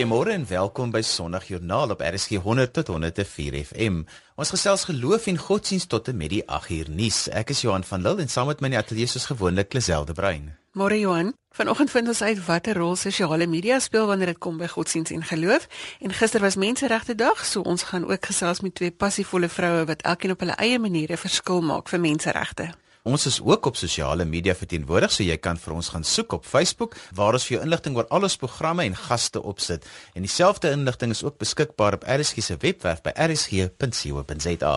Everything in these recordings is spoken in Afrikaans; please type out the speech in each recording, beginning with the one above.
Goeiemôre en welkom by Sondagjoernaal op RSG 100 tot 104 FM. Ons gesels geloof en godsdienst tot en met die 8 uur nuus. Ek is Johan van Lille en saam met my in die ateljee soos gewoonlik Liselde Brein. Môre Johan, vanoggend vind ons uit watter rol sosiale media speel wanneer dit kom by godsdienst en geloof. En gister was Menseregte Dag, so ons gaan ook gesels met twee passievolle vroue wat elkeen op hulle eie maniere verskil maak vir menseregte. Ons is ook op sosiale media verteenwoordig, so jy kan vir ons gaan soek op Facebook waar ons vir jou inligting oor al ons programme en gaste opsit. En dieselfde inligting is ook beskikbaar op RSG se webwerf by rsg.co.za.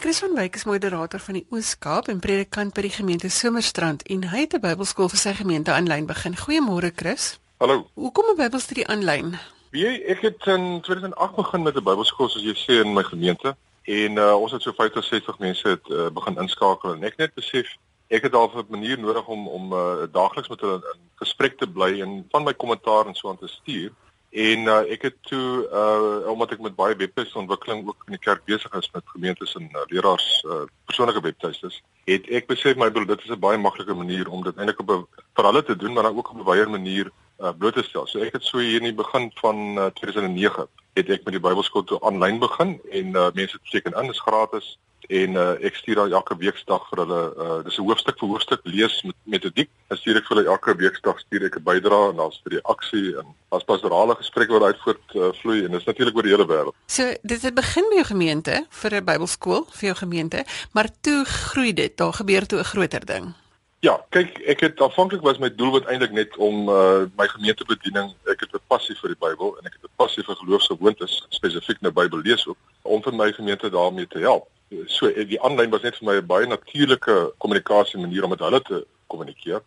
Chris van Wyk is moderator van die Oos-Kaap en predikant by die gemeente Somerstrand en hy het 'n Bybelskool vir sy gemeente aanlyn begin. Goeiemôre Chris. Hallo. Hoekom 'n Bybelstudie aanlyn? Wie ek het in 2008 begin met 'n Bybelskool soos jy sê in my gemeente en uh, ons het so 50 60 mense het uh, begin inskakel en ek net besef ek het daar 'n manier nodig om om uh, daagliks met hulle in gesprek te bly en van my kommentaar en so aan te stuur. En uh, ek het toe uh, omdat ek met baie webtuiste ontwikkeling ook in die kerk besig is met gemeentes en uh, leraars uh, persoonlike webtuistes, het ek besef my bedoel dit is 'n baie maklike manier om dit eintlik op 'n vir hulle te doen maar dan ook op 'n wyeer manier uh, bloot te stel. So ek het so hier in die begin van uh, 2009 het ek met die Bybelskool toe aanlyn begin en uh, mense teken in, is gratis en uh, ek stuur dan elke weeksdag vir hulle uh, dis 'n hoofstuk vir hoofstuk lees met metodiek. Dan stuur ek vir hulle elke weeksdag stuur ek 'n bydrae en daar's vir die aksie en as pastorale gesprekke wat uitvoert uh, vloei en dis natuurlik oor die hele wêreld. So dit het begin by jou gemeente vir 'n Bybelskool vir jou gemeente, maar toe groei dit, daar gebeur toe 'n groter ding. Ja, kyk, ek het aanvanklik was my doel wat eintlik net om uh, my gemeentebediening, ek het 'n passie vir die Bybel en ek het 'n passie vir geloofsgewoontes, spesifiek nou Bybel lees ook, om vir my gemeente daarmee te help. So die aanlyn was net vir my 'n baie natuurlike kommunikasie manier om met hulle te kommunikeer.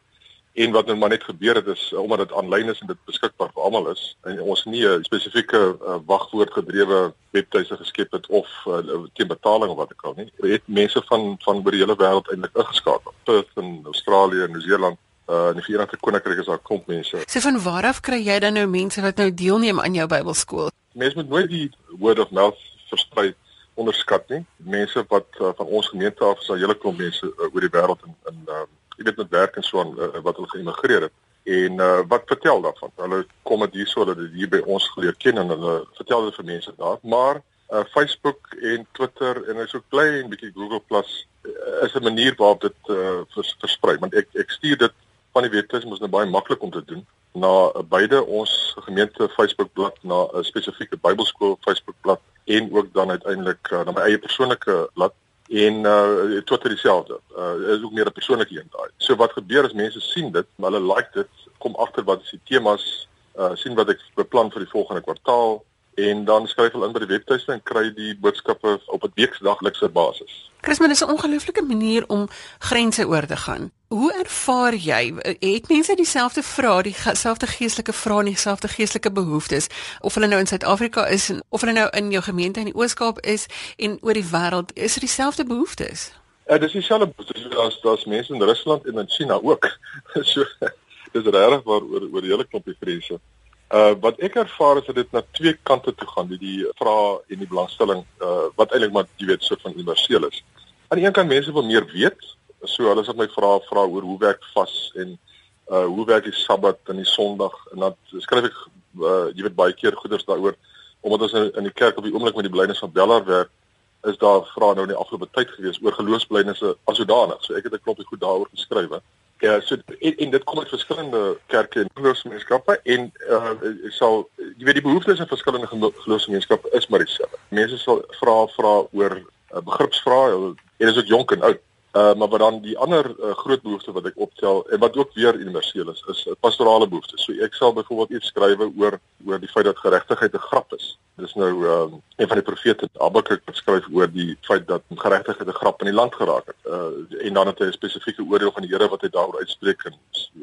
En wat nou maar net gebeur het is omdat dit aanlyn is en dit beskikbaar vir almal is en ons nie 'n spesifieke uh, wagwoord gedrewe webtuise geskep het of uh, teen betaling of wat ek al nie. Jy het mense van van oor die hele wêreld eintlik ingeskakel. Perth in Australië, Nieu-Seeland, uh, in die Verenigde Koninkryk is daar klomp mense. So van waar af kry jy dan nou mense wat nou deelneem aan jou Bybelskool? Mense moet nooit die word of mouth versprei onderskat nie. Mense wat uh, van ons gemeente af is, al hele klomp mense uh, oor die wêreld in in uh, jy weet met werk en so aan uh, wat hulle geïmigreer het. En uh, wat vertel daarvan? Hulle kom dit hierso dat dit hier by ons geleer ken en hulle vertel dit vir mense daar. Maar uh, Facebook en Twitter en so klein bietjie Google Plus uh, is 'n manier waarop dit uh, vers, versprei. Want ek ek stuur dit van die webtuis mos nou baie maklik om te doen na beide ons gemeente Facebook bladsy na 'n spesifieke Bybelskool Facebook bladsy en ook dan uiteindelik uh, na my eie persoonlike bladsy en uh Twitter dieselfde. Uh is ook meer 'n persoonlike een daai. So wat gebeur is mense sien dit, hulle like dit, kom agter wat is die temas, uh sien wat ek beplan vir die volgende kwartaal en dan skryf hulle in by die webtuiste en kry die boodskappe op 'n weekdaglikse basis. Chris, maar dis 'n ongelooflike manier om grense oor te gaan. Hoe ervaar jy het mense dieselfde vrae, dieselfde geestelike vrae en dieselfde geestelike behoeftes of hulle nou in Suid-Afrika is en of hulle nou in jou gemeente in die Oos-Kaap is en oor die wêreld, is dit dieselfde behoeftes? Ja, dis dieselfde behoeftes as as mense in Rusland en in China ook. so dis regtig waar oor oor die hele klompie grense. Uh wat ek ervaar is dat dit na twee kante toe gaan, die die vrae en die belangstelling uh wat eintlik maar jy weet so van universeel is. Aan die een kant mense wil meer weet, so hulle sal my vra vra oor hoe werk vas en uh hoe werk die Sabbat en die Sondag en dan skryf ek uh jy weet baie keer goeders daaroor omdat ons in, in die kerk op die oomblik met die blynis van Bellaar werk is daar vrae nou in die afgelope tyd gewees oor geloofsblynisse as sodanig. So ek het 'n klompie goed daaroor geskryf. Ja, so en, en dit kom uit verskillende kerke en geloofsgemeenskappe en uh sal jy weet die behoeftes in verskillende geloofsgemeenskappe is maar dieselfde. Mense sal vra vra oor uh, begripsvrae en is ook jonk en oud. Uh maar wat dan die ander uh, groot behoefte wat ek optel en wat ook weer universeel is, is uh, pastorale behoeftes. So ek sal byvoorbeeld iets skrywe oor oor die feit dat geregtigheid 'n grap is. Dis nou um, een van die profete Habakuk skryf oor die feit dat geregtigheid 'n grap in die land geraak het. Uh en dan het hy 'n spesifieke oordeel van die Here wat hy daaroor uitspreek en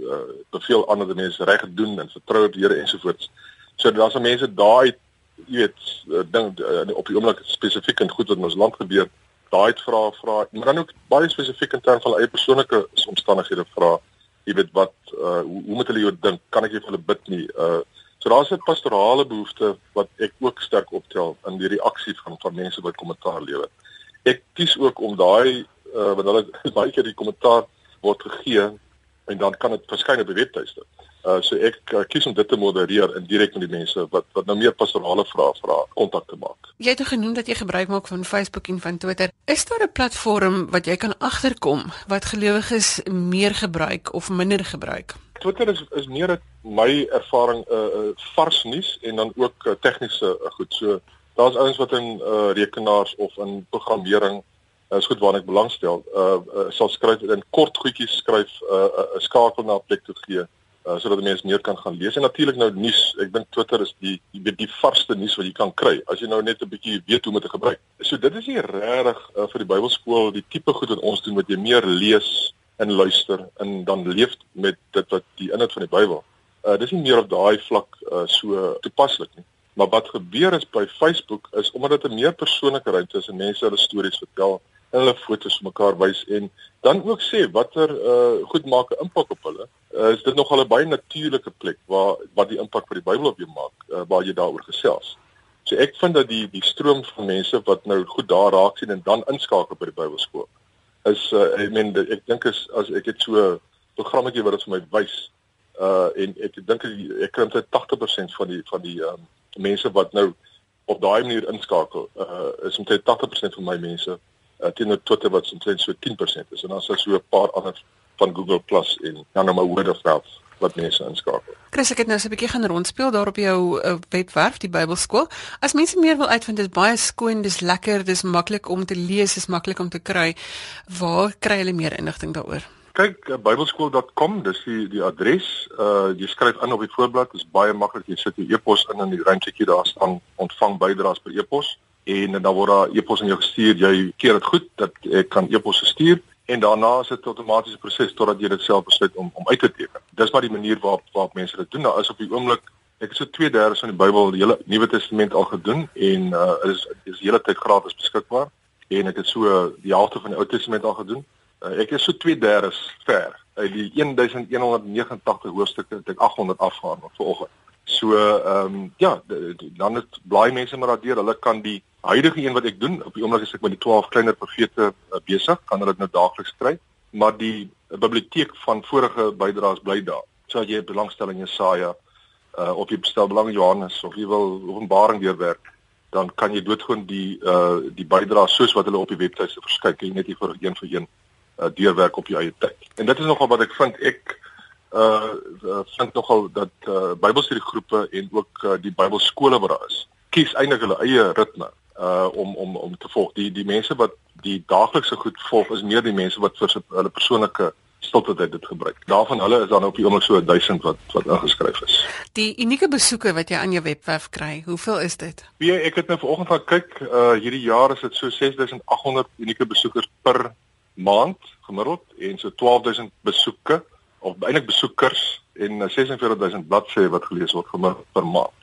uh beveel aan dat mense reg doen en vertrou op die Here ensovoorts. So daar's mense daai jy weet ding uh, op die oomblik spesifiek en goed wat in ons land gebeur daai het vra maar dan ook baie spesifiek in terme van eie persoonlike omstandighede vra. Jy weet wat uh, hoe, hoe moet hulle jou dink? Kan ek vir hulle bid nie? Uh, so daar's 'n pastorale behoefte wat ek ook sterk optel in die reaksie van van mense wat kommentaar lewer. Ek kies ook om daai uh, want hulle baie keer die kommentaar word gegee en dan kan dit verskyn op die webtuiste. Uh so ek uh, kies om dit te modereer en direk met die mense wat wat nou meer pastorale vrae vra kontak te maak. Jy het genoem dat jy gebruik maak van Facebook en van Twitter. Is daar 'n platform wat jy kan agterkom wat gelowiges meer gebruik of minder gebruik? Twitter is is meer 'n my ervaring 'n uh, uh, vars nuus en dan ook uh, tegniese uh, goed. So daar's ouens wat in uh, rekenaars of in programmering uh, is goed waarna ek belangstel. Uh, uh sal skryf en kort goedjies skryf 'n uh, uh, skakel na 'n plek toe gee uh, sodat mense meer kan gaan lees. En natuurlik nou nuus. Ek dink Twitter is die die, die varsste nuus wat jy kan kry. As jy nou net 'n bietjie weet hoe om dit te gebruik. So dit is nie regtig uh, vir die Bybelskool die tipe goed wat ons doen wat jy meer lees en luister en dan leef met dit wat die inhoud van die Bybel. Uh, dis nie meer op daai vlak uh, so toepaslik nie. Maar wat gebeur is by Facebook is omdat dit 'n meer persoonlike ruimte is en mense hulle stories vertel hulle fotos mekaar wys en dan ook sê watter uh goed maak 'n impak op hulle. Uh, is dit nog 'n baie natuurlike plek waar wat die impak vir die Bybel op jou maak uh, waar jy daaroor gesels. So ek vind dat die die stroom van mense wat nou goed daar raak sien en dan inskakel by die Bybelskool is uh ek meen ek dink as as ek het so 'n programmetjie wat dit vir my wys uh en ek dink ek kry omtrent 80% van die van die um mense wat nou op daai manier inskakel uh is omtrent 80% van my mense uh, teenoor Twitter wat omtrent so 10% is en dan is so 'n paar ander van Google Plus en dan nou maar word of mouth wat mense inskakel. Chris, ek het nou so 'n bietjie gaan rondspeel daar op jou uh, webwerf, die Bybelskool. As mense meer wil uitvind, dis baie skoon, dis lekker, dis maklik om te lees, dis maklik om te kry. Waar kry hulle meer inligting daaroor? Kyk, uh, bybelskool.com, dis die die adres. Uh jy skryf in op die voorblad, dis baie maklik. Jy sit jou e-pos in in die ruimtetjie daar staan ontvang bydraes per e-pos en dan word daar e-pos aan jou gestuur. Jy keer dit goed dat ek kan e-pos stuur en daarna is dit 'n outomatiese proses totdat jy dit self besluit om om uit te teken. Dis maar die manier waarop waarop mense dit doen. Daar is op die oomblik ek het so 2/3 van die Bybel, die hele Nuwe Testament al gedoen en uh is is die hele tyd gratis beskikbaar en ek het so die helfte van die Ou Testament al gedoen. Uh, ek is so 2/3 ver. Uit die 1189 hoofstukke het ek 800 afgehaal vanoggend. So ehm um, ja, dan het blaai mense maar daardeur. Hulle kan die huidige een wat ek doen, op die oomblik is ek met die 12 kleiner profete uh, besig, kan hulle dit nou daagliks kry, maar die uh, biblioteek van vorige bydraes bly daar. So as jy belangstel in Jesaja uh of jy bestel belang in Johannes of jy wil Openbaring deurwerk, dan kan jy doodgewoon die uh die bydraes soos wat hulle op die webtuiste verskyn, jy net hier vir een vir een uh deurwerk op jou eie tyd. En dit is nogal wat ek vind ek uh, uh vind nogal dat uh Bybelstudiegroepe en ook uh, die Bybelskole wat daar is, kies eintlik hulle eie ritme uh om om om te volg. Die die mense wat die daaglikse goed volg is meer die mense wat vir hulle persoonlike stilte tyd dit gebruik. Daarvan hulle is dan op die oomblik so 1000 wat wat ingeskryf is. Die unieke besoeke wat jy aan jou webwerf kry, hoeveel is dit? Ja, ek het nou vanoggend gaan kyk, uh hierdie jaar is dit so 6800 unieke besoekers per maand gemiddeld en so 12000 besoeke of eintlik besoekers en 46000 bladsye wat gelees word gemiddeld per maand.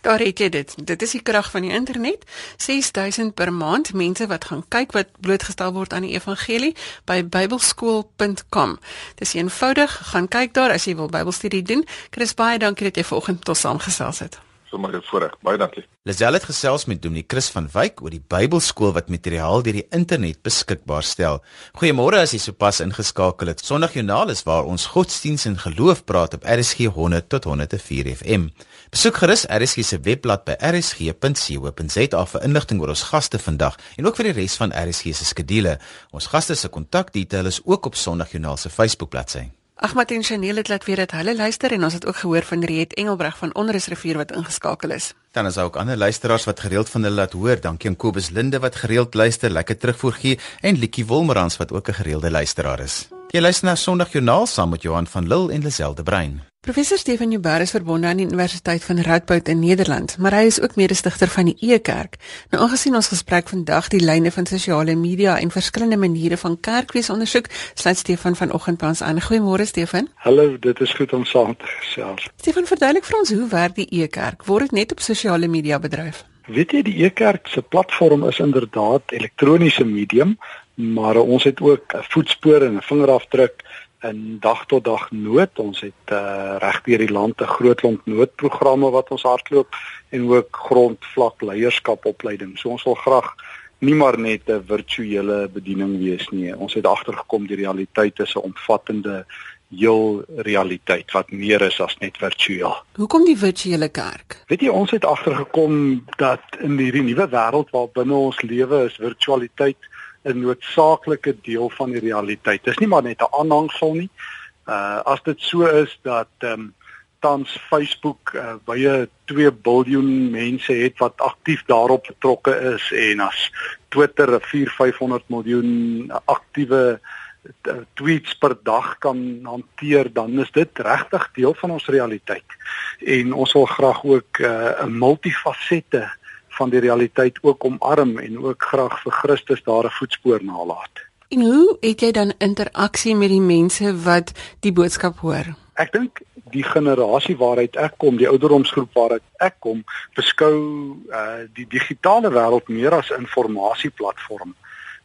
Daar het jy dit. Dit is die krag van die internet. 6000 per maand mense wat gaan kyk wat blootgestel word aan die evangelie by bybelskool.com. Dis eenvoudig, gaan kyk daar as jy wil Bybelstudie doen. Chris baie dankie dat jy vanoggend tot saamgesels het sommer dit voorreg. Baie dankie. Lisel het gesels met Dominee Chris van Wyk oor die Bybelskool wat materiaal deur die internet beskikbaar stel. Goeiemôre as jy sopas ingeskakel het. Sondagjoernaal is waar ons godsdiens en geloof praat op RSG 100 tot 104 FM. Besoek gerus RSG se webblad by rsg.co.za vir inligting oor ons gaste vandag en ook vir die res van RSG se skedules. Ons gaste se kontakbesonderhede is ook op Sondagjoernaal se Facebook bladsy. Ahmad en Chanel het laat weet dat hulle luister en ons het ook gehoor van Riet Engelbreg van Onrusrivier wat ingeskakel is. Dan is ook ander luisteraars wat gereeld van hulle laat hoor. Dankie aan Kobus Linde wat gereeld luister, lekker terugvoer gee en Likkie Wolmerans wat ook 'n gereelde luisteraar is. Jy luister na Sondagjoernaal saam met Johan van Lille en Liselde Brein. Professor Stefan Jubber is verbonde aan die Universiteit van Radboud in Nederland, maar hy is ook mede-stigter van die E-kerk. Nou aangesien ons gesprek vandag die lyne van sosiale media en verskillende maniere van kerkwees ondersoek, sluit Stefan vanoggend by ons aan. Goeiemôre Stefan. Hallo, dit is goed om saam te gesels. Stefan, verduidelik vir ons hoe werk die E-kerk? Word dit net op sosiale media bedryf? Weet jy die E-kerk se platform is inderdaad elektroniese medium, maar ons het ook 'n voetspoor en 'n vingerafdruk in dag tot dag nood. Ons het uh, reg deur die land 'n groot klomp noodprogramme wat ons hardloop en ook grondvlak leierskapopleiding. So ons wil graag nie maar net 'n virtuele bediening wees nie. Ons het agtergekom die realiteit is 'n omvattende heel realiteit wat meer is as net virtueel. Hoekom die virtuele kerk? Weet jy ons het agtergekom dat in hierdie nuwe wêreld waar binne ons lewe is virtualiteit 'n noodsaaklike deel van die realiteit. Dis nie maar net 'n aanhangsel nie. Uh as dit so is dat ehm um, tans Facebook uh, baie 2 miljard mense het wat aktief daarop betrokke is en as Twitter 4 500 miljoen aktiewe uh, tweets per dag kan hanteer dan is dit regtig deel van ons realiteit en ons wil graag ook uh, 'n multifasette van die realiteit ook omarm en ook graag vir Christus daar 'n voetspoor nalaat. En hoe het jy dan interaksie met die mense wat die boodskap hoor? Ek dink die generasie waaruit ek kom, die ouderdomsgroep waaruit ek kom, beskou uh die digitale wêreld meer as informasieplatform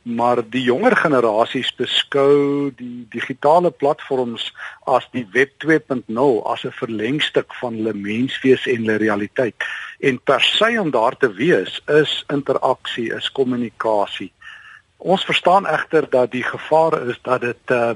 maar die jonger generasies beskou die digitale platforms as die web 2.0 as 'n verlengstuk van hulle menswees en hulle realiteit. En per se om daar te wees is interaksie, is kommunikasie. Ons verstaan egter dat die gevaar is dat dit uh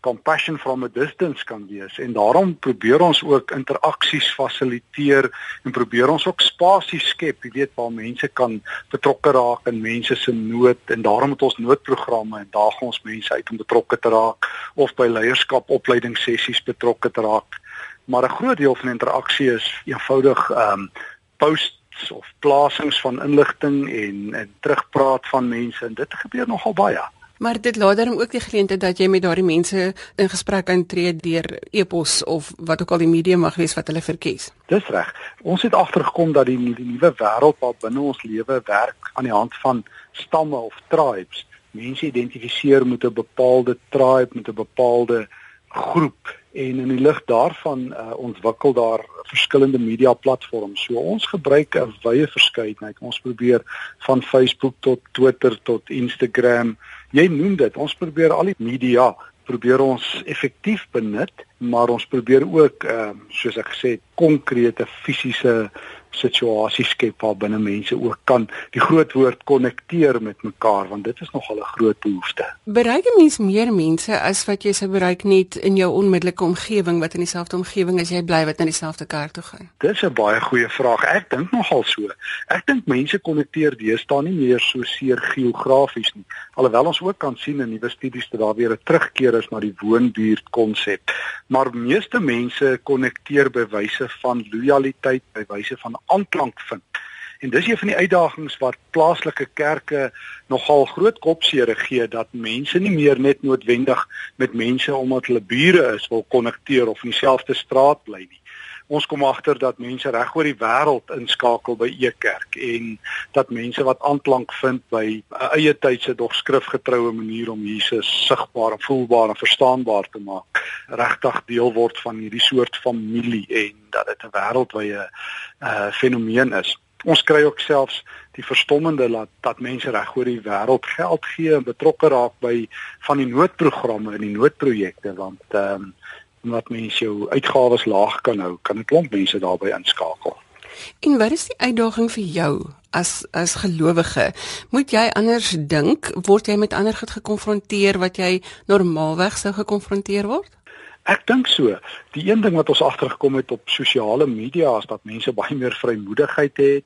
compassion from a distance kan wees en daarom probeer ons ook interaksies fasiliteer en probeer ons ook spasie skep, jy weet waar mense kan betrokke raak in mense se nood en daarom het ons noodprogramme en daag ons mense uit om betrokke te raak of by leierskap opleidingssessies betrokke te raak. Maar 'n groot deel van interaksie is eenvoudig ehm um, posts of plasings van inligting en en terugpraat van mense en dit gebeur nogal baie. Maar dit laat dan ook die geleentheid dat jy met daardie mense in gesprek kan tree deur e-pos of wat ook al die medium mag wees wat hulle verkies. Dis reg. Ons het agtergekom dat die, die nuwe wêreld wat binne ons lewe werk aan die hand van stamme of tribes. Mense identifiseer met 'n bepaalde tribe, met 'n bepaalde groep en in die lig daarvan uh, ontwikkel daar verskillende media platforms. So ons gebruik 'n wye verskeidenheid. Ons probeer van Facebook tot Twitter tot Instagram jy noem dit, ons probeer al die media probeer ons effektief benut, maar ons probeer ook ehm uh, soos ek gesê het, konkrete fisiese situasies skep waar binne mense ook kan die groot woord konnekteer met mekaar want dit is nogal 'n groot behoefte. Bereik 'n mens meer mense as wat jy sou bereik net in jou onmiddellike omgewing wat in dieselfde omgewing as jy bly wat na dieselfde kerk toe gaan? Dis 'n baie goeie vraag. Ek dink nogal so. Ek dink mense konnekteer deesdae nie meer so seer geografies nie. Alhoewel ons ook kan sien in nuwe studies dat daar weer 'n terugkeer is na die woonbuurt konsep. Maar meeste mense konnekteer by wyse van lojaliteit, by wyse van aanklank vind. En dis een van die uitdagings wat plaaslike kerke nogal groot kopseer gee dat mense nie meer net noodwendig met mense omdat hulle bure is wil konnekteer of in dieselfde straat bly nie. Ons kom agter dat mense reg oor die wêreld inskakel by e-kerk en dat mense wat aanklank vind by 'n eie tydse dog skrifgetroue manier om Jesus sigbaar en voelbaar en verstaanbaar te maak, regtig deel word van hierdie soort familie en dat dit 'n wêreldwye uh fenomeen is. Ons kry ook selfs die verstommende dat dat mense reg oor die wêreld geld gee en betrokke raak by van die noodprogramme en die noodprojekte want ehm um, wat mense jou uitgawes laag kan hou, kan 'n klomp mense daarbey inskakel. En wat is die uitdaging vir jou as as gelowige? Moet jy anders dink? Word jy met ander goed gekonfronteer wat jy normaalweg sou gekonfronteer word? Ek dink so. Die een ding wat ons agtergekom het op sosiale media is dat mense baie meer vrymoedigheid het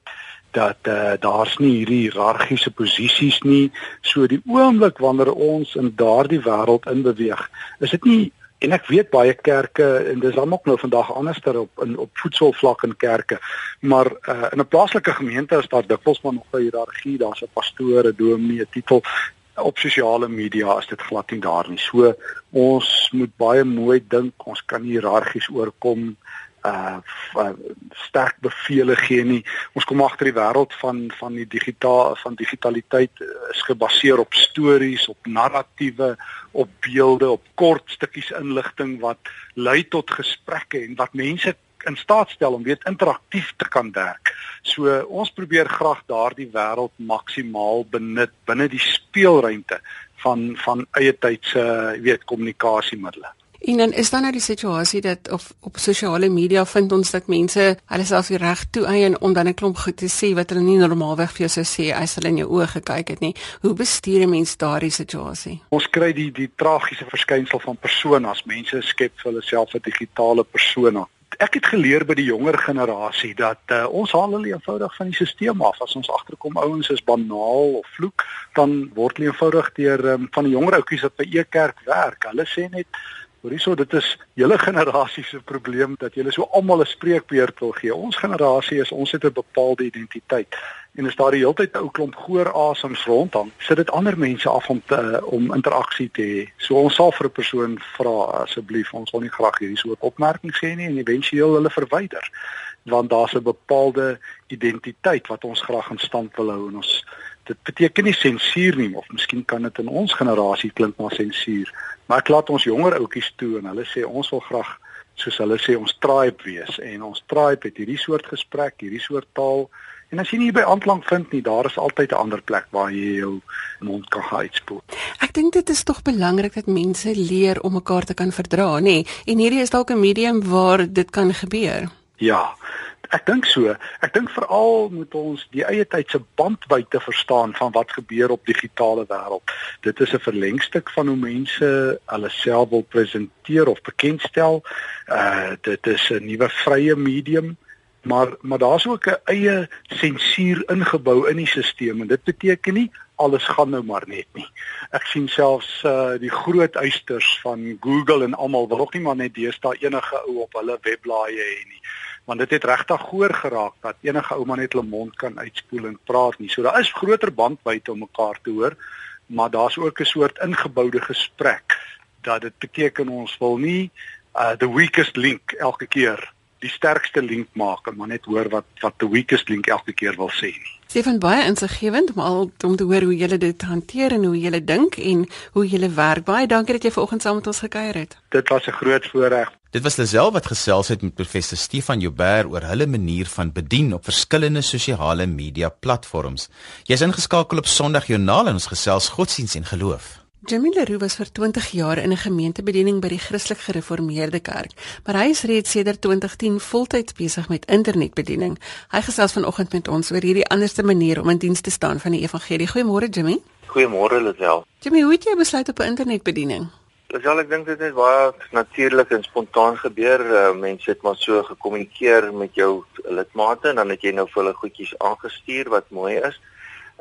dat uh, daar's nie hierdie hiërargiese posisies nie. So die oomblik wanneer ons in daardie wêreld inbeweeg, is dit nie En ek weet baie kerke en dis dan ook nou vandag anderster op in op voedselvlak in kerke. Maar uh, in 'n plaaslike gemeente is daar dikwels maar nog 'n hiërargie, daar's 'n pastoor, 'n dominee, 'n titel. Op sosiale media is dit glad nie daar nie. So ons moet baie mooi dink, ons kan hiërargies oorkom uh, uh sterk bevele gee nie. Ons kom agter die wêreld van van die digitaal van digitaliteit uh, is gebaseer op stories, op narratiewe, op beelde, op kort stukkies inligting wat lei tot gesprekke en wat mense in staat stel om weet interaktief te kan werk. So ons probeer graag daardie wêreld maksimaal benut binne die speelruimte van van eie tydse, jy weet, kommunikasiemiddels. En dan is daar nou die situasie dat of op sosiale media vind ons dat mense hulle self die reg toe eien om dan 'n klomp goed te sê wat hulle nie normaalweg vir jou sou sê as hulle in jou oë gekyk het nie. Hoe bestuur 'n mens daardie situasie? Ons kry die die tragiese verskynsel van personas. Mense skep vir hulle self 'n digitale persona ek het geleer by die jonger generasie dat uh, ons haal hulle eenvoudig van die stelsel af. As ons agterkom ouens is banaal of vloek, dan word hulle eenvoudig deur um, van die jonger ouetjies wat by E-kerk werk. Hulle sê net Hoor hierso dit is julle generasie se probleem dat julle so almal 'n spreekbeurt wil gee. Ons generasie is ons het 'n bepaalde identiteit. En as daar die hele tyd 'n ou klomp gehoor asems rondhang, sit dit ander mense af om te om interaksie te hê. So ons sal vir 'n persoon vra asseblief, ons wil nie graag hierdie soort opmerking sê nie en éventueel hulle verwyder want daar's 'n bepaalde identiteit wat ons graag in stand wil hou en ons dit beteken nie sensuur nie of miskien kan dit in ons generasie klink maar sensuur Maar ek laat ons jonger ouetjies toe en hulle sê ons wil graag soos hulle sê ons tribe wees en ons tribe het hierdie soort gesprek, hierdie soort taal. En as jy nie by aanklank vind nie, daar is altyd 'n ander plek waar jy jou mond kan uitspoel. Ek dink dit is tog belangrik dat mense leer om mekaar te kan verdra, nê? En hierdie is dalk 'n medium waar dit kan gebeur. Ja. Ek dink so. Ek dink veral moet ons die eie tyd se bandwydte verstaan van wat gebeur op digitale wêreld. Dit is 'n verlengstuk van hoe mense hulle self wil presenteer of bekendstel. Uh dit is 'n nuwe vrye medium, maar maar daar's ook 'n eie sensuur ingebou in die stelsel en dit beteken nie alles gaan nou maar net nie. Ek sien selfs uh die groot eisters van Google en almal wil ook nie maar net deesdae enige ou op hulle webblaaie hê nie want dit het regtig hoor geraak dat enige ouma net hulle mond kan uitspoel en praat nie. So daar is groter bandwydte om mekaar te hoor, maar daar's ook 'n soort ingeboude gesprek dat dit beteken ons wil nie uh the weakest link elke keer die sterkste link maak, maar net hoor wat wat the weakest link elke keer wil sê nie. Stefan baie insiggewend om al om te hoor hoe jy dit hanteer en hoe jy dink en hoe jy werk. Baie dankie dat jy vanoggend saam met ons gekuier het. Dit was 'n groot voorreg. Dit was Lisel wat gesels het met professor Stefan Joubert oor hulle manier van bedien op verskillende sosiale media platforms. Jy's ingeskakel op Sondag Joernaal en ons gesels godsdiens en geloof. Jamie Leroux was vir 20 jaar in 'n gemeentebediening by die Christelik Gereformeerde Kerk, maar hy is reeds sedert 2010 voltyds besig met internetbediening. Hy gesels vanoggend met ons oor hierdie anderste manier om in diens te staan van die evangelie. Goeiemôre Jamie. Goeiemôre Lisel. Jamie, hoe het jy besluit op 'n internetbediening? Ja, ek dink dit het baie natuurlik en spontaan gebeur. Uh, mense het maar so gekommunikeer met jou lidmate en dan het jy nou vir hulle goedjies aangestuur wat mooi is.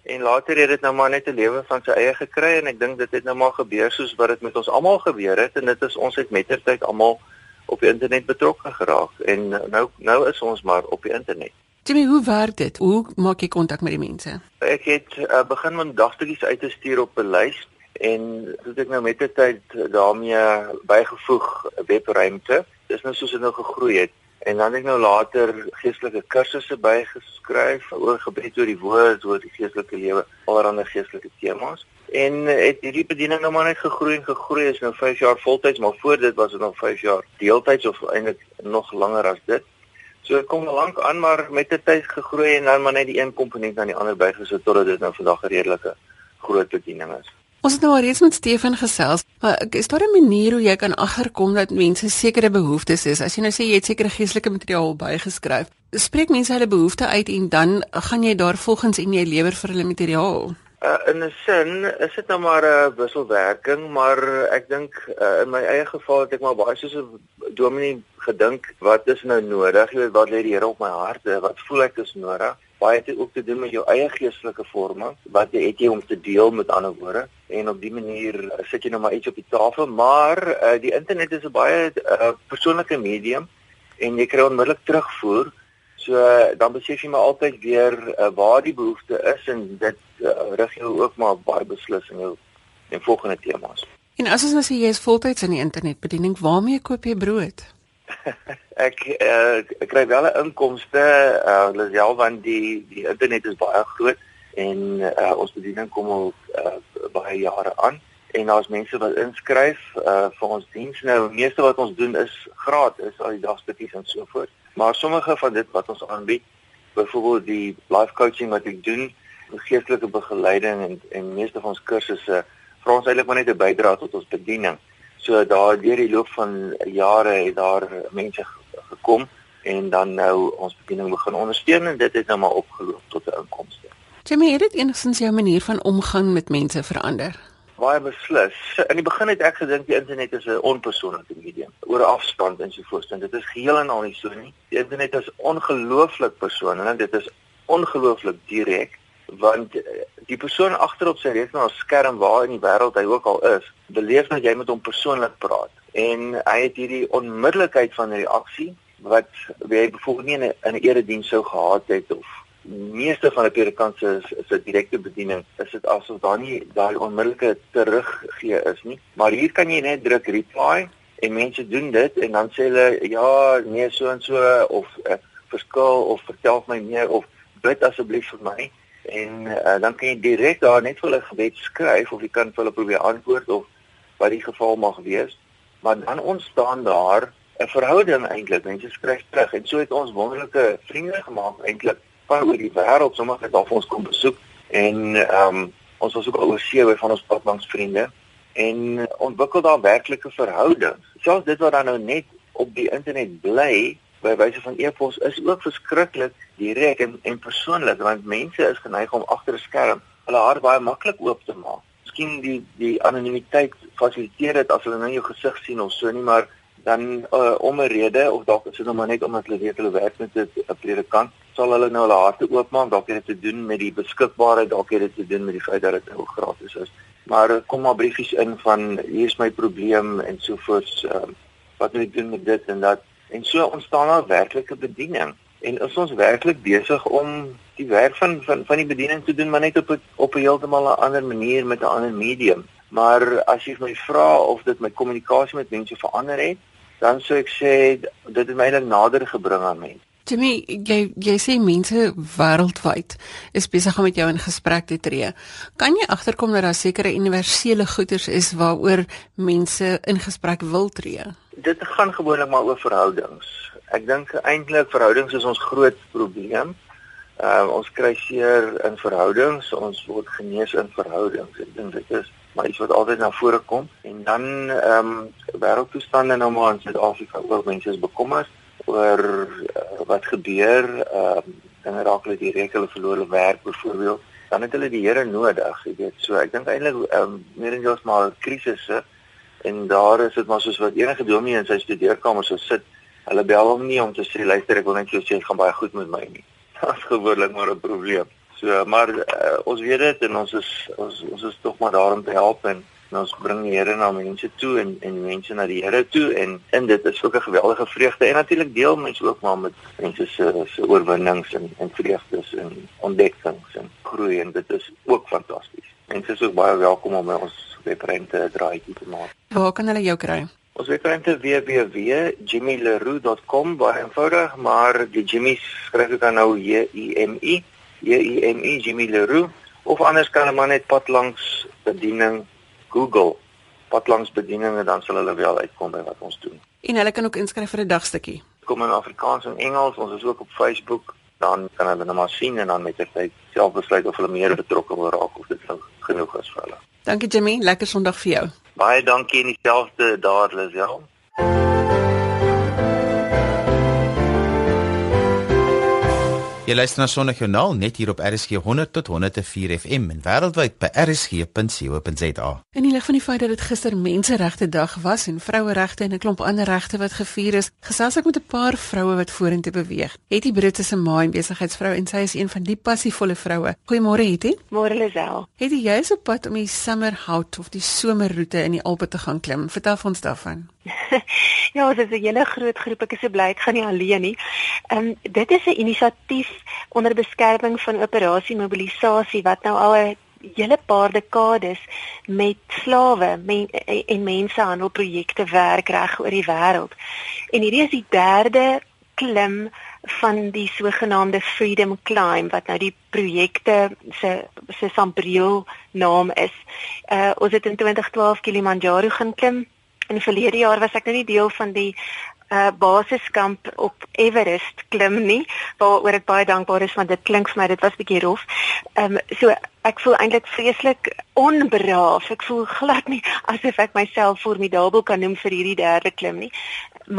En later het dit nou maar net 'n lewe van sy eie gekry en ek dink dit het nou maar gebeur soos wat dit met ons almal gebeur het en dit is ons het mettertyd almal op die internet betrokke geraak en nou nou is ons maar op die internet. Jimmy, hoe werk dit? Hoe maak jy kontak met die mense? Ek het uh, begin met dagstukies uit te stuur op 'n lys en het ek nou met die tyd daarmee bygevoeg webruimte. Dis nou soos dit nou gegroei het. En dan het ek nou later geestelike kursusse bygeskryf oor gebed oor die woord, oor die geestelike lewe, allerlei geestelike temas. En het hierdie bediening nou maar net gegroei en gegroei is nou 5 jaar voltyds, maar voor dit was dit nog 5 jaar deeltyds of eintlik nog langer as dit. So ek kom lank aan maar met die tyd gegroei en dan maar net die een komponent aan die ander bygesit totdat dit nou vandag 'n redelike groot bediening is. Ons het nou al reeds met Stefan gesels, maar is daar 'n manier hoe jy kan agterkom dat mense sekere behoeftes is? As jy nou sê jy het sekere geestelike materiaal bygeskryf, spreek mense hulle behoeftes uit en dan gaan jy daar volgens en jy lewer vir hulle materiaal. Uh, in 'n sin is dit nou maar 'n wisselwerking, maar ek dink uh, in my eie geval het ek maar baie soos 'n dominee gedink, wat is nou nodig? Jy weet wat lê die Here op my hart? Wat voel ek is nodig? Baie te ook te doen met jou eie geestelike vorming wat jy het jy om te deel met ander woorde. En op die manier uh, sit jy nou maar iets op die tafel. Maar uh, die internet is 'n baie uh, persoonlike medium en jy kry onmiddellik terugvoer. So uh, dan besef jy maar altyd weer uh, waar die behoefte is en dit uh, rig jou ook maar baie beslis in jou in volgende temas en as ons nou sê jy is voltyds in die internetbediening waarmee koop jy brood ek uh, kry wel 'n inkomste uh Lisel want die die internet is baie groot en uh, ons bediening kom al uh, baie jare aan. En daar's mense wat inskryf uh vir ons diens nou die meeste wat ons doen is gratis al die dagstukkies en so voort. Maar sommige van dit wat ons aanbied byvoorbeeld die life coaching wat ek doen geestelike begeleiding en en meeste van ons kursusse vra ons eintlik maar net 'n bydrae tot ons bediening So daar deur die loop van jare het daar mense gekom en dan nou ons bediening begin ondersteun en dit het nou maar opgeloop tot 'n inkomste. Jimmy, het dit enigstens jou manier van omgang met mense verander? Baie beslis. In die begin het ek gedink die internet is 'n onpersoonlike medium oor afstand en so voort. En dit is geheel en al nie so nie. Die internet is ongelooflik persoonlik. Dit is ongelooflik direk want eh, die persoon agter op sy rekenaarskerm waar in die wêreld hy ook al is, beleef dat jy met hom persoonlik praat. En hy het hierdie onmiddellikheid van reaksie wat jy byvoorbeeld nie in 'n erediens sou gehad het of meeste van die predikante se se direkte bediening is dit asof daar nie daai onmiddellike teruggee is nie. Maar hier kan jy net druk reply en mense doen dit en dan sê hulle ja nee so en so of uh, verskil of vertel my meer of bid asseblief vir my en uh, dan kan jy direk daar net vir hulle gebed skryf of jy kan vir hulle probeer antwoord of wat die geval mag wees. Maar dan ontstaan daar 'n verhouding eintlik mense skryf terug. En so het ons wonderlike vriende gemaak eintlik van oor die wêreld sommige het vir ons kom besoek. En ehm um, ons was ook al oor sewe van ons padlangs vriende en ontwikkel daar werklike verhoudings selfs dit wat dan nou net op die internet bly by wyse van e-pos is ook verskriklik direk en, en persoonlik want mense is geneig om agter 'n skerm hulle hart baie maklik oop te maak. Miskien die die anonimiteit fasiliteer dit as hulle nou jou gesig sien of so nie, maar dan uh, om 'n rede of dalk is dit nou maar net omdat hulle weet hulle werk met 'n predikant, sal hulle nou hulle harte oopmaak, dalk het dit te doen met die beskikbaarheid, dalk het dit te doen met die feit dat dit nou gratis is. Maar kom maar briefies in van hier is my probleem en so voort. Uh, wat moet ek doen met dit en dat En so ontstaan daar werklike bediening. En is ons werklik besig om die werk van van van die bediening te doen maar net op 'n op 'n heeltemal 'n ander manier met 'n ander medium. Maar as jy my vra of dit my kommunikasie met mense verander het, dan sou ek sê dit het my eintlik nader gebring aan mense. Jimmy, jy jy sê mense wêreldwyd is besig om met jou in gesprek te tree. Kan jy agterkom dat daar sekere universele goederes is waaroor mense in gesprek wil tree? dit gaan gewoonlik maar oor verhoudings. Ek dink eintlik verhoudings is ons groot probleem. Uh ons kry seer in verhoudings, ons word genees in verhoudings. Ek dink dit is maar iets wat altyd na vore kom en dan ehm um, wêreldtoestande nou maar in Suid-Afrika oor mense is bekommerd oor uh, wat gebeur ehm um, dinge raak hulle direk hulle verloor hulle werk byvoorbeeld dan het hulle die Here nodig jy weet so ek dink eintlik ehm um, meer en meer maar krisisse en daar is dit maar soos wat enige dominee in sy studeerkamer so sit. Hulle bel hom nie om te sê luister ek wil net jou sê gaan baie goed met my nie. Dit is gewoonlik maar 'n probleem. So maar uh, ons weet dit en ons is ons ons is tog maar daar om te help en, en ons bring die Here na mense toe en en mense na die Here toe en in dit is ook 'n geweldige vreugde en natuurlik deel mense ook maar met mense se se oorwinnings en en vreugdes en ontdekkings en groei en dit is ook fantasties. Mense is ook baie welkom om by ons webruimte draaitjie te maak. Waar kan hulle jou kry? Ons webruimte www.jimmyleroux.com baie eenvoudig, maar die Jimmy skryf dit dan nou J I M I J I M I Jimmy Leroux of anders kan hulle maar net pad langs bediening Google pad langs bediening en dan sal hulle wel uitkom by wat ons doen. En hulle kan ook inskryf vir 'n dagstukkie. Kom in Afrikaans en Engels, ons is ook op Facebook, dan kan hulle net maar sien en dan met tyd self besluit of hulle meer betrokke wil raak of dit genoeg is vir hulle. Dankie Jimmy, lekker Sondag vir jou. Baie dankie en dieselfde daar Lisel. Jy luister na Sondagjoernaal net hier op RSG 100 tot 104 FM en wêreldwyd by rsg.co.za. In die lig van die feit dat dit gister Menseregte Dag was en vroueregte en 'n klomp ander regte wat gevier is, gesels ek met 'n paar vroue wat vorentoe beweeg. Hetty Brits is 'n ma en besigheidsvrou en sy is een van die passievolle vroue. Goeiemôre Hetty. Môre Lisel. Hetty, jy is op pad om die Summer Hout of die somerroete in die Alpe te gaan klim. Vertel ons daarvan. ja, ons is 'n hele groot groep. Ek is so bly ek gaan nie alleen nie. Ehm um, dit is 'n inisiatief onder beskerming van operasie mobilisasie wat nou al 'n hele paar dekades met slawe men, en mensehandel projekte werk reg oor die wêreld. En hierdie is die derde klim van die sogenaamde Freedom Climb wat nou die projekte se se sambreel naam is. Uh ons het in 2012 Kilimanjaro gaan klim in die verlede jaar was ek nou nie deel van die uh basiskamp op Everest klim nie waaroor ek baie dankbaar is want dit klink vir my dit was bietjie rof Ehm um, so ek voel eintlik vreeslik onbraaf. Ek voel glad nie asof ek myself formidabel kan noem vir hierdie derde klim nie.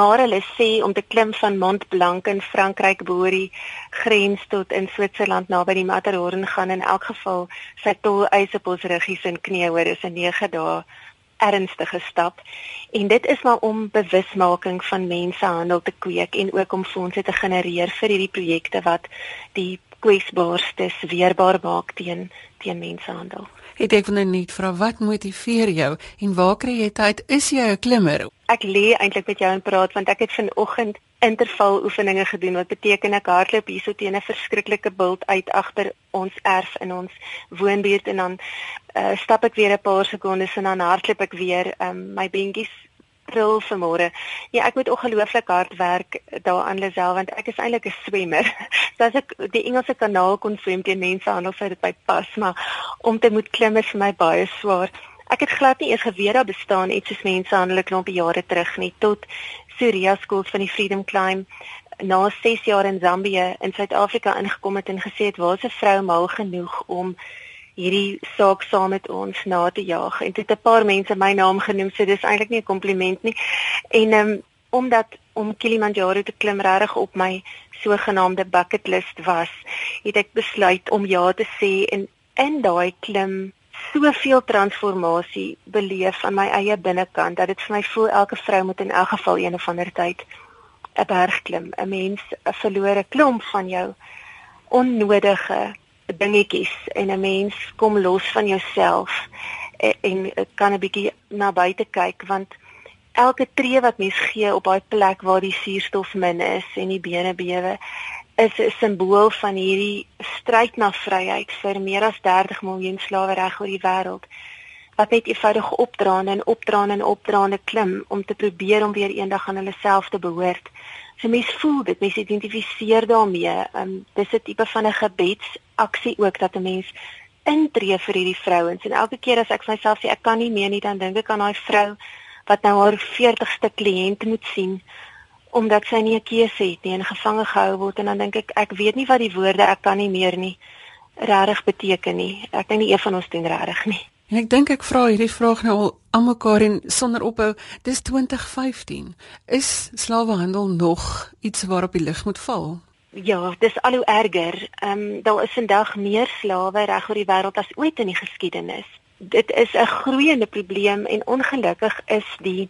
Maar hulle sê om te klim van Mont Blanc in Frankryk bo die grens tot in Switserland naby die Matterhorn gaan in elk geval sy tol eise op ons ruggies en knieë hoor is 'n 9 dae ernstige stap en dit is maar om bewusmaking van mensehandel te kweek en ook om fondse te genereer vir hierdie projekte wat die kwesbaarstes weerbaar maak teen teen mensehandel. Het ek nou net vra wat motiveer jou en waar kry jy tyd? Is jy 'n klimmer? Ek lê eintlik met jou en praat want ek het vanoggend interval oefeninge gedoen wat beteken ek hardloop hierso teen 'n verskriklike bult uit agter ons erf in ons woonbuurt en dan uh, stap ek weer 'n paar sekondes en dan hardloop ek weer um, my bentjies pril vanmôre. Ja, ek moet ongelooflik hard werk daaraan Lisel want ek is eintlik 'n swemmer. So as ek die Engelse kanaal kon swem teen mense anders sou dit by pas, maar om te moet klim is vir my baie swaar. Ek het glad nie eens geweet daar bestaan iets soos mense handelik klompie jare terug nie tot Surya School van die Freedom Climb na 6 jaar in Zambië in Suid-Afrika ingekom het en gesê het waar's 'n vrou mal genoeg om hierdie saak saam met ons na te jaag. En dit 'n paar mense my naam genoem so dis eintlik nie 'n kompliment nie. En um, omdat om Kilimanjaro te klim regtig op my sogenaamde bucket list was het ek besluit om ja te sê en in daai klim soveel transformasie beleef aan my eie binnekant dat dit vir my voel elke vrou moet in elk geval een of ander tyd 'n berg klim. 'n mens 'n verlore klomp van jou onnodige dingetjies en 'n mens kom los van jouself en, en kan 'n bietjie na buite kyk want elke tree wat mens gee op daai plek waar die suurstof min is en die bene bewe is 'n simbool van hierdie stryd na vryheid vir meer as 30 miljoen slawe reg oor die wêreld wat net eenvoudig opdraande en opdraande en opdraande klim om te probeer om weer eendag aan hulle self te behoort. So mense voel dit, mense identifiseer daarmee. Um dis 'n tipe van 'n gebedsaksie ook dat 'n mens intree vir hierdie vrouens en elke keer as ek myself sê ek kan nie meer nie dan dink ek aan daai vrou wat nou haar 40ste kliënt moet sien omdat sy nie 'n keuse het nie en gevange gehou word en dan dink ek ek weet nie wat die woorde ek kan nie meer nie regtig beteken nie. Ek dink nie een van ons doen regtig nie. En ek dink ek vra hierdie vraag nou al aan mekaar en sonder ophou. Dis 2015. Is slawehandel nog iets waarop die lig moet val? Ja, dis al hoe erger. Ehm um, daar is vandag meer slawe reg oor die wêreld as ooit in die geskiedenis. Dit is 'n groeiende probleem en ongelukkig is die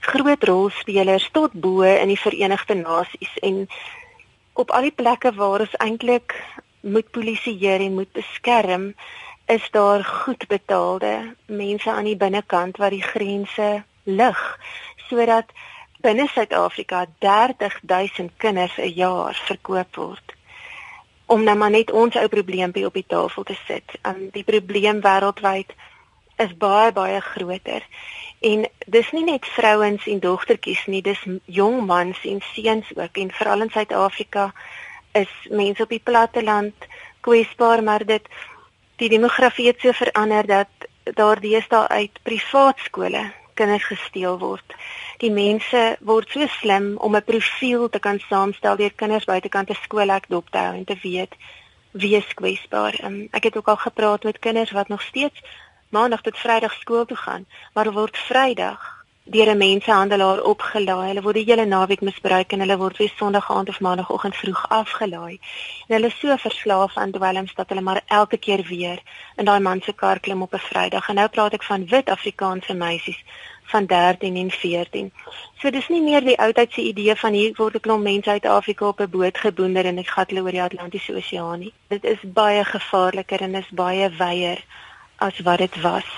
groot rolspelers tot bo in die Verenigde Nasies en op al die plekke waar ons eintlik moet polisieer en moet beskerm is daar goed betaalde mense aan die binnekant wat die grense lig sodat binne Suid-Afrika 30000 kinders 'n jaar verkoop word om nou maar net ons ou probleempie op die tafel te sit. Um die probleem wêreldwyd is baie baie groter. En dis nie net vrouens en dogtertjies nie, dis jong mans en seuns ook en veral in Suid-Afrika is mense op die platteland kwesbaar, maar dit die demografie het so verander dat daar deesdae uit privaat skole kinders gesteel word. Die mense word so slim om 'n profiel te kan saamstel deur kinders buitekant 'n skoolhek dop te hou en te weet wie is kwesbaar. Um, ek het ook al gepraat met kinders wat nog steeds maandag tot vrydag skool toe gaan, maar word vrydag deur 'n mensehandelaar opgelaai. Hulle word die hele naweek misbruik en hulle word weer Sondag aand of Maandagoggend vroeg afgelaai. En hulle is so verslaaf aan dwelms dat hulle maar elke keer weer in daai man se kar klim op 'n Vrydag. En nou praat ek van wit Afrikaanse meisies van 13 en 14. So dis nie meer die oudheidse idee van hier word 'n klomp mense uit Afrika op 'n boot geboender en ek gaan hulle oor die Atlantiese Oseaan nie. Dit is baie gevaarliker en is baie wyer as wat dit was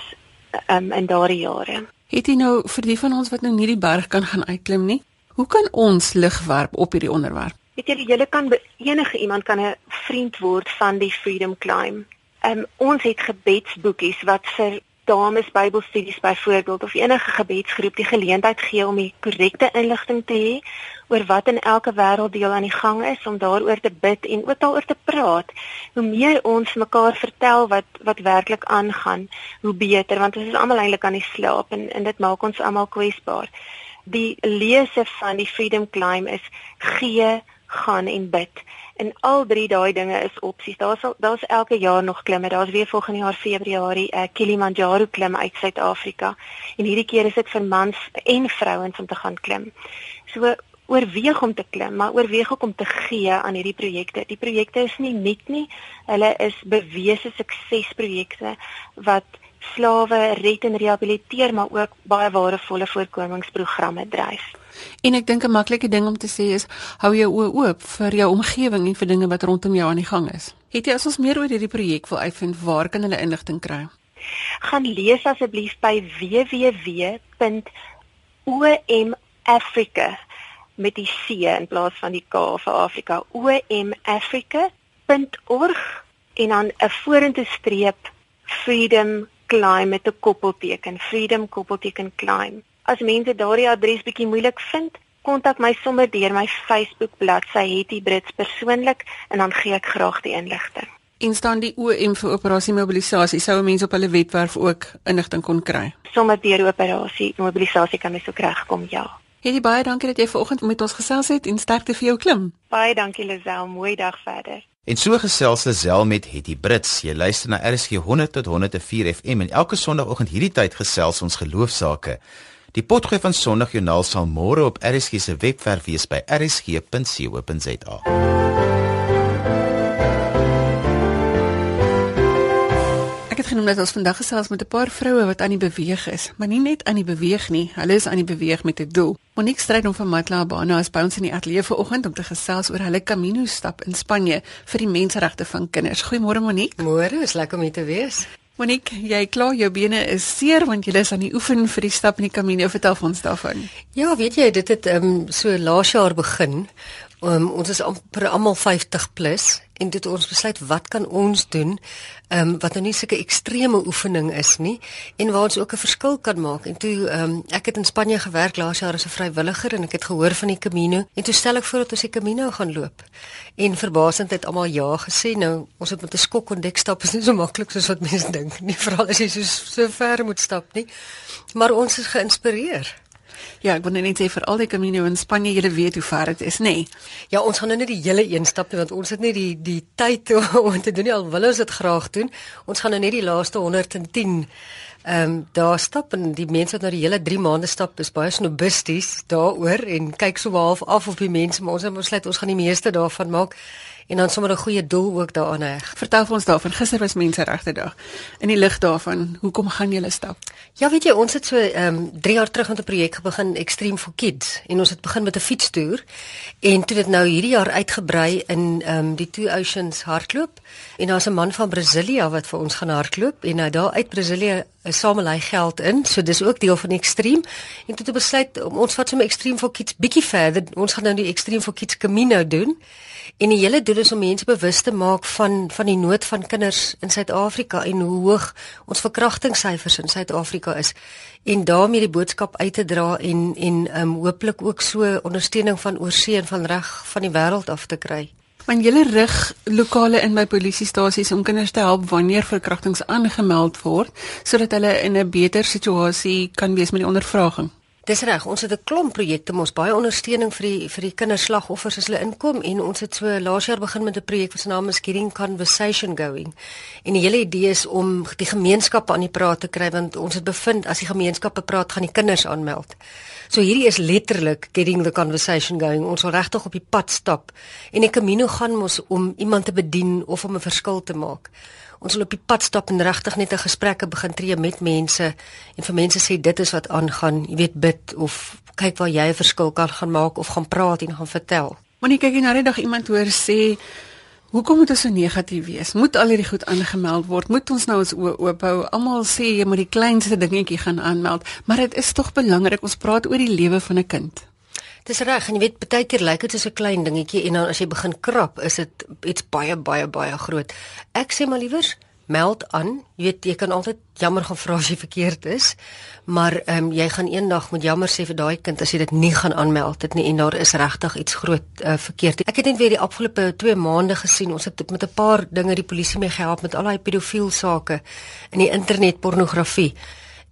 um, in daardie jare. Het jy nou vir die van ons wat nou nie die berg kan gaan uitklim nie, hoe kan ons lig werp op hierdie onderwerp? Weet jy, jy kan enige iemand kan 'n vriend word van die Freedom Climb. Um, ons het gebedsboekies wat vir dames Bybelstudies byvoorbeeld of enige gebedsgroep die geleentheid gee om die korrekte inligting te hê oor wat in elke wêrelddeel aan die gang is om daaroor te bid en ook daaroor te praat. Hoe meer ons mekaar vertel wat wat werklik aangaan, hoe beter want ons is almal eintlik aan die slaap en en dit maak ons almal kwesbaar. Die lese van die Freedom Climb is gee gaan en bid. En al drie daai dinge is opsies. Daar's daar's elke jaar nog klimme. Daar's weer volgende jaar Februarie 'n uh, Kilimanjaro klim uit Suid-Afrika. En hierdie keer is dit vir mans en vrouens om te gaan klim. So oorweeg om te klim, maar oorweeg ook om te gee aan hierdie projekte. Die projekte is nie net nie, hulle is bewese suksesprojekte wat slawe red en rehabiliteer, maar ook baie waardevolle voorkomingsprogramme dryf. En ek dink 'n maklike ding om te sê is hou jou oë oop vir jou omgewing en vir dinge wat rondom jou aan die gang is. Het jy as ons meer oor hierdie projek wil uitvind, waar kan hulle inligting kry? Gaan lees asseblief by www.omafrica met die C in plaas van die K vir Afrika. omafrica.org en dan 'n vorentoe streep freedom climb met 'n koppelteken, freedom koppelteken climb as mense daardie adres bietjie moeilik vind, kontak my sommer deur my Facebook bladsy Hetty Brits persoonlik en dan gee ek graag die inligting. En staan die OM vir operasie mobilisasie sou mense op hulle webwerf ook inligting kon kry. Sommer deur operasie mobilisasie kan mens ook regkom, ja. Hetty baie dankie dat jy vanoggend met ons gesels het en sterkte vir jou klim. Baie dankie Lisel, mooi dag verder. En so gesels Lisel met Hetty Brits. Jy luister na RSG 100 tot 104 FM en elke Sondagoggend hierdie tyd gesels ons geloofsaake. Die potgooi van Sondagjoernaal sal môre op RSG se webwerf wees by rsg.co.za. genoem dat ons vandag gesels met 'n paar vroue wat aan die beweeg is, maar nie net aan die beweeg nie, hulle is aan die beweeg met 'n doel. Monique Strydom van Matlabana is by ons in die ateljee vanoggend om te gesels oor hulle Camino stap in Spanje vir die menseregte van kinders. Goeiemôre Monique. Môre, is lekker om hier te wees. Monique, jy kla jou bene is seer want jy is aan die oefen vir die stap in die Camino. Vertel ons daarvan. Ja, weet jy, dit het ehm um, so laas jaar begin. Um, ons is amper almal 50 plus en dit ons besluit wat kan ons doen ehm um, wat nou nie sulke ekstreme oefening is nie en waar ons ook 'n verskil kan maak. En toe ehm um, ek het in Spanje gewerk laas jaar as 'n vrywilliger en ek het gehoor van die Camino en toe stel ek voor dat ons die Camino gaan loop. En verbasend het almal ja gesê. Nou ons het met 'n skok ontdek stap is nie so maklik soos wat mense dink nie, veral as jy so so ver moet stap nie. Maar ons is geïnspireer. Ja, ek wil net sê vir al die Camino in Spanje, julle weet hoe ver dit is, nê? Nee. Ja, ons gaan nou net die hele een stap nie want ons het nie die die tyd om te doen nie al wil ons dit graag doen. Ons gaan nou net die laaste 110 ehm um, daar stap en die mense wat nou die hele 3 maande stap is baie snobisties daaroor en kyk so half af op die mense, maar ons het besluit ons gaan die meeste daarvan maak en dan sommer 'n goeie doel ook daaraan heg. Vertel vir ons daarvan. Gister was menseregte dag. In die lig daarvan, hoekom gaan julle stap? Ja, weet jy, ons het so ehm um, 3 jaar terug met 'n projek begin Extreme for Kids en ons het begin met 'n fietstoer en toe dit nou hierdie jaar uitgebrei in ehm um, die Two Oceans hardloop en daar's 'n man van Brasilia wat vir ons gaan hardloop en nou daar uit Brasilia samel hy geld in. So dis ook deel van Extreme. En toe het besluit om ons vat sommer Extreme for Kids bietjie verder. Ons gaan nou die Extreme for Kids Camino doen. En die hele doel is om mense bewus te maak van van die nood van kinders in Suid-Afrika en hoe hoog ons verkrachtingssyfers in Suid-Afrika is en daarmee die boodskap uit te dra en en um hooplik ook so ondersteuning van oorsee en van reg van die wêreld af te kry. Want julle rig lokale in by polisiestasies om kinders te help wanneer verkrachtings aangemeld word sodat hulle in 'n beter situasie kan wees met die ondervraging. Dis reg, ons het 'n klomp projekte, ons baie ondersteuning vir die vir die kinderslagoffers as hulle inkom en ons het so laas jaar begin met 'n projek wat se naam is Getting Conversation Going. En die hele idee is om die gemeenskappe aan die praat te kry want ons het bevind as die gemeenskappe praat, gaan die kinders aanmeld. So hierdie is letterlik getting the conversation going. Ons wil regtig op die pad stap en die Camino gaan mos om iemand te bedien of om 'n verskil te maak ons wil op die pad stap en regtig net 'n gesprekke begin tree met mense en vir mense sê dit is wat aangaan, jy weet bid of kyk waar jy 'n verskil kan gaan maak of gaan praat en gaan vertel. Wanneer kyk jy na die dag iemand hoor sê Hoekom moet ons so negatief wees? Moet al hierdie goed aangemeld word? Moet ons nou ons oop hou? Almal sê jy moet die kleinste dingetjie gaan aanmeld, maar dit is tog belangrik. Ons praat oor die lewe van 'n kind. Dis reg, en jy weet baie keer lyk dit soos 'n klein dingetjie en dan as jy begin krap, is dit iets baie baie baie groot. Ek sê maar liewers meld aan. Jy weet jy kan altyd jammer gaan vra as jy verkeerd is, maar ehm um, jy gaan eendag moet jammer sê vir daai kind as jy dit nie gaan aanmeld dit nie en daar is regtig iets groot uh, verkeerd. Ek het net weer die afgelope 2 maande gesien. Ons het met 'n paar dinge die polisie mee gehelp met al daai pedofiel sake in die internet pornografie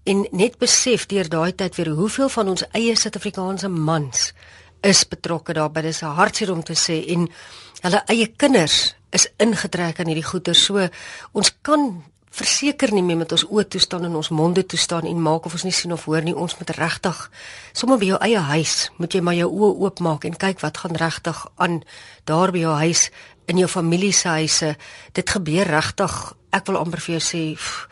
en net besef deur daai tyd weer hoeveel van ons eie Suid-Afrikaanse mans is betrokke daarbey. Dis 'n hartseer om te sê en hulle eie kinders is ingetrek aan hierdie goeie. So ons kan verseker nie meer met ons oë toe staan en ons monde toe staan en maak of ons nie sien of hoor nie. Ons moet regtig sommer by jou eie huis moet jy maar jou oë oopmaak en kyk wat gaan regtig aan daar by jou huis in jou familie se huise. Dit gebeur regtig. Ek wil amper vir jou sê pff,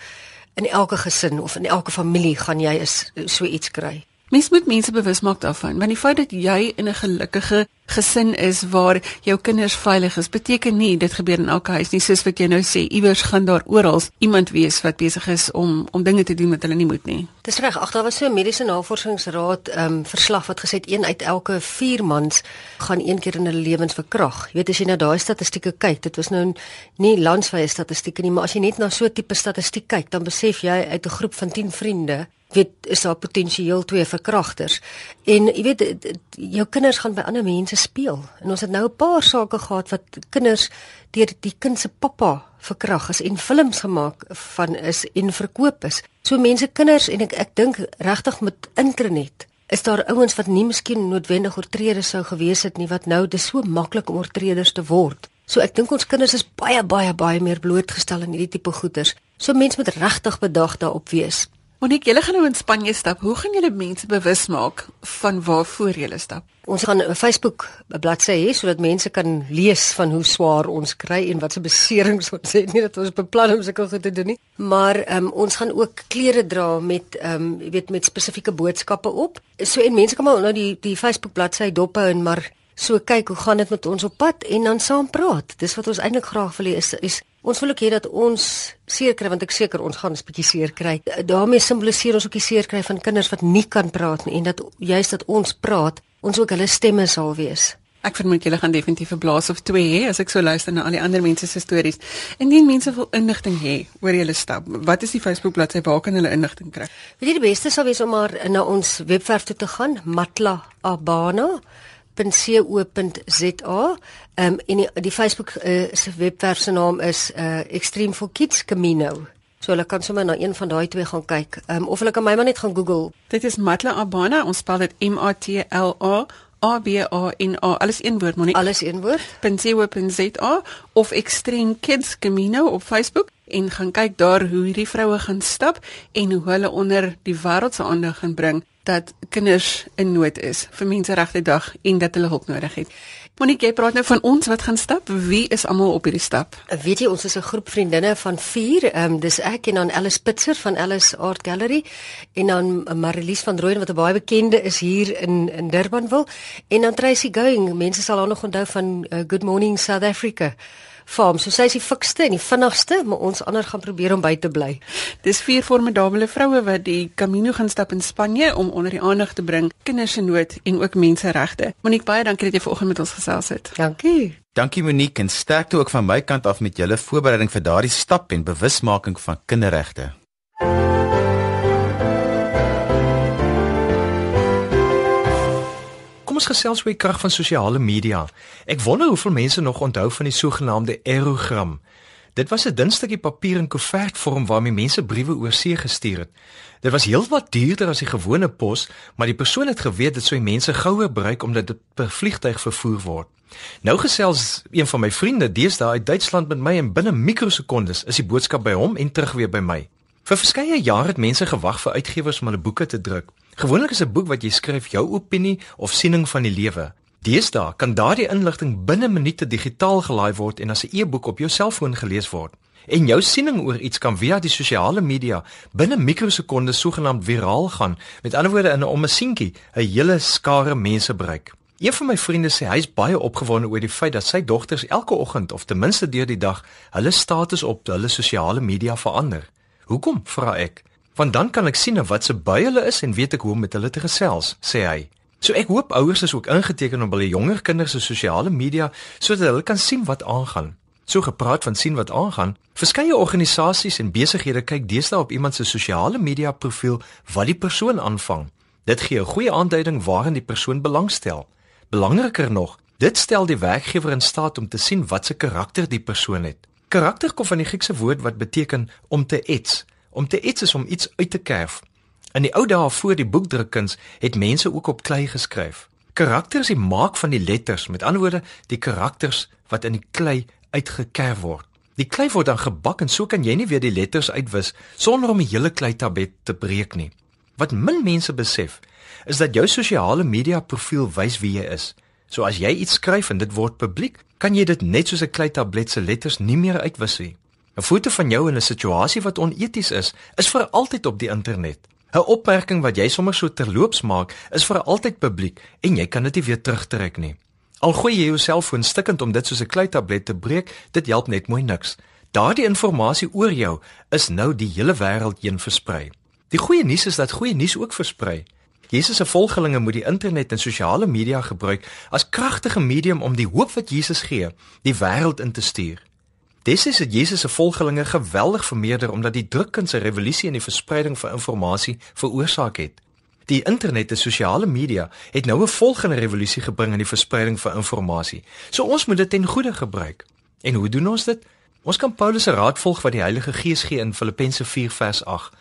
in elke gesin of in elke familie gaan jy is so iets kry. Mens moet mense bewus maak daarvan, want die feit dat jy in 'n gelukkige gesin is waar jou kinders veilig is, beteken nie dit gebeur in elke huis nie, soos wat jy nou sê, iewers gaan daar oral iemand wees wat besig is om om dinge te doen wat hulle nie moet nie. Dis reg, ag daar was so 'n mediese navorsingsraad ehm um, verslag wat gesê het een uit elke 4 mans gaan een keer in hulle lewens verkrag. Jy weet as jy na daai statistieke kyk, dit was nou nie landwyse statistieke nie, maar as jy net na so 'n tipe statistiek kyk, dan besef jy uit 'n groep van 10 vriende weet is daar potensieel twee verkragters en jy weet jou kinders gaan by ander mense speel. En ons het nou 'n paar sake gehad wat kinders deur die kind se pappa verkrag is en films gemaak van is en verkoop is. So mense kinders en ek ek dink regtig met internet is daar ouens wat nie miskien noodwendig oortreders sou gewees het nie wat nou dis so maklik om oortreders te word. So ek dink ons kinders is baie baie baie meer blootgestel aan hierdie tipe goeters so mense moet regtig bedag daarop wees Monique, julle gaan nou in Spanje stap. Hoe gaan julle mense bewus maak van waarvoor julle stap? Ons gaan 'n Facebook bladsy hê sodat mense kan lees van hoe swaar ons kry en wat se beserings ons het. Nie dat ons beplan om sulke goed te doen nie, maar um, ons gaan ook klere dra met ehm um, jy weet met spesifieke boodskappe op. So en mense kan maar nou die die Facebook bladsy dop hou en maar so kyk hoe gaan dit met ons op pad en dan saam praat. Dis wat ons eintlik graag wil hê is is Ons wil ook hê dat ons seer kry want ek seker ons gaan 'n bietjie seer kry. daarmee simboliseer ons ook die seer kry van kinders wat nie kan praat nie en dat juist dat ons praat, ons ook hulle stemme sal wees. Ek vermoed julle gaan definitief 'n blaas of twee hê as ek so luister na al die ander mense se stories. Indien mense wil inligting hê oor julle stap, wat is die Facebook bladsy waar kan hulle inligting kry? Weet jy die beste sal wees om maar na ons webwerf toe te gaan, Matla Www.co.za. Ehm um, en die, die Facebook uh, se webwerf se naam is uh, Extreme for Kids Camino. So hulle kan sommer na een van daai twee gaan kyk. Ehm um, of hulle kan my maar net gaan Google. Dit is Matla Abana. Ons spel dit M A T L A A B A N A. Alles een woord, moenie. Alles een woord. .co.za of Extreme Kids Camino op Facebook en gaan kyk daar hoe hierdie vroue gaan stap en hoe hulle onder die wêreld se aandag gaan bring dat kinders in nood is vir menseregte dag en dat hulle hulp nodig het. Monique, jy praat nou van ons wat gaan stap. Wie is almal op hierdie stap? Weet jy, ons is 'n groep vriendinne van 4. Ehm um, dis ek en dan Alice Pitzer van Alice Art Gallery en dan Marilies van Rooyen wat 'n baie bekende is hier in in Durbanville en dan Tracy Going. Mense sal haar nog onthou van uh, Good Morning South Africa farm. So sy is die fikste en die vinnigste, maar ons ander gaan probeer om by te bly. Dis vier formidable vroue wat die Camino gaan stap in Spanje om onder die aandag te bring kinders se nood en ook menseregte. Monique, baie dankie dat jy vanoggend met ons gesels het. Dankie. Dankie Monique en sterkte ook van my kant af met julle voorbereiding vir daardie stap en bewusmaking van kinderregte. Gesels oor die krag van sosiale media. Ek wonder hoeveel mense nog onthou van die sogenaamde aerogram. Dit was 'n dun stukkie papier in koevertvorm waarmee mense briewe oor see gestuur het. Dit was heelwat duurder as die gewone pos, maar die persoon het geweet dit sou mense gouer bereik omdat dit per vliegtyg vervoer word. Nou gesels een van my vriende deesdae uit Duitsland met my en binne mikrosekondes is die boodskap by hom en terug weer by my. Vir verskeie jare het mense gewag vir uitgewers om hulle boeke te druk. Gewoonlik is 'n boek wat jy skryf jou opinie of siening van die lewe. Deesdae kan daardie inligting binne minute digitaal gelaai word en as 'n e-boek op jou selfoon gelees word. En jou siening oor iets kan via die sosiale media binne mikrosekondes sogenaamd viraal gaan. Met ander woorde in 'n ommesientjie 'n hele skare mense bereik. Een van my vriende sê hy's baie opgewonde oor die feit dat sy dogters elke oggend of ten minste deur die dag hulle status op hulle sosiale media verander. Hoekom? vra ek want dan kan ek sien wat se by hulle is en weet ek hoe om met hulle te gesels, sê hy. So ek hoop ouers is ook ingeteken op hulle jonger kinders se sosiale media sodat hulle kan sien wat aangaan. So gepraat van sien wat aangaan, verskeie organisasies en besighede kyk deesdae op iemand se sosiale media profiel wat die persoon aanvang. Dit gee 'n goeie aanduiding waarin die persoon belangstel. Belangriker nog, dit stel die werkgewer in staat om te sien wat se karakter die persoon het. Karakter kom van die Griekse woord wat beteken om te ets. Om te iets is om iets uit te kerf. In die ou dae voor die boekdrukkuns het mense ook op klei geskryf. Karakter is die maak van die letters, met ander woorde, die karakters wat in die klei uitgekerf word. Die klei word dan gebak en so kan jy nie weer die letters uitwis sonder om die hele kleitablet te breek nie. Wat min mense besef, is dat jou sosiale media profiel wys wie jy is. So as jy iets skryf en dit word publiek, kan jy dit net soos 'n kleitablet se letters nie meer uitwis nie. 'n Foto van jou in 'n situasie wat oneties is, is vir altyd op die internet. 'n Opmerking wat jy sommer so terloops maak, is vir altyd publiek en jy kan dit nie weer terugtrek nie. Al gooi jy jou selfoon stikkend om dit soos 'n kleitablet te breek, dit help net mooi niks. Daardie inligting oor jou is nou die hele wêreld heen versprei. Die goeie nuus is dat goeie nuus ook versprei. Jesus se volgelinge moet die internet en sosiale media gebruik as kragtige medium om die hoop wat Jesus gee, die wêreld in te stuur. Destyds het Jesus se volgelinge geweldig vermeerder omdat die drukkunse revolusie in die verspreiding van inligting veroorsaak het. Die internet en sosiale media het nou 'n volgende revolusie gebring in die verspreiding van inligting. So ons moet dit ten goeie gebruik. En hoe doen ons dit? Ons kan Paulus se raad volg wat die Heilige Gees gee in Filippense 4 vers 8.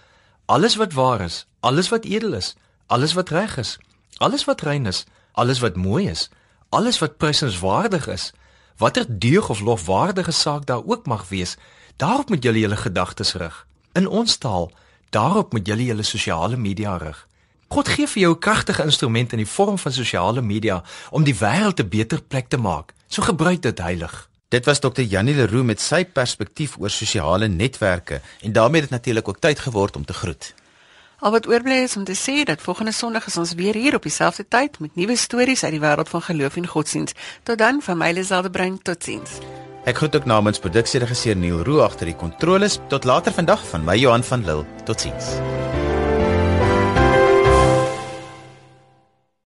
Alles wat waar is, alles wat edel is, alles wat reg is, alles wat rein is, alles wat mooi is, alles wat prysenswaardig is, watter deug of lofwaardige saak daar ook mag wees, daarop moet julle julle gedagtes rig. In ons taal, daarop moet julle julle sosiale media rig. God gee vir jou 'n kragtige instrument in die vorm van sosiale media om die wêreld 'n beter plek te maak. So gebruik dit heilig. Dit was Dr. Janie Leroux met sy perspektief oor sosiale netwerke en daarmee het dit natuurlik ook tyd geword om te groet. Al wat oorbly is om te sê dat volgende Sondag is ons weer hier op dieselfde tyd met nuwe stories uit die wêreld van geloof en godsdiens. Tot dan van my Liselde Brein totsiens. Ek groet ook namens produksieregisseur Neil Roo agter die kontroles. Tot later vandag van my Johan van Lille. Totsiens.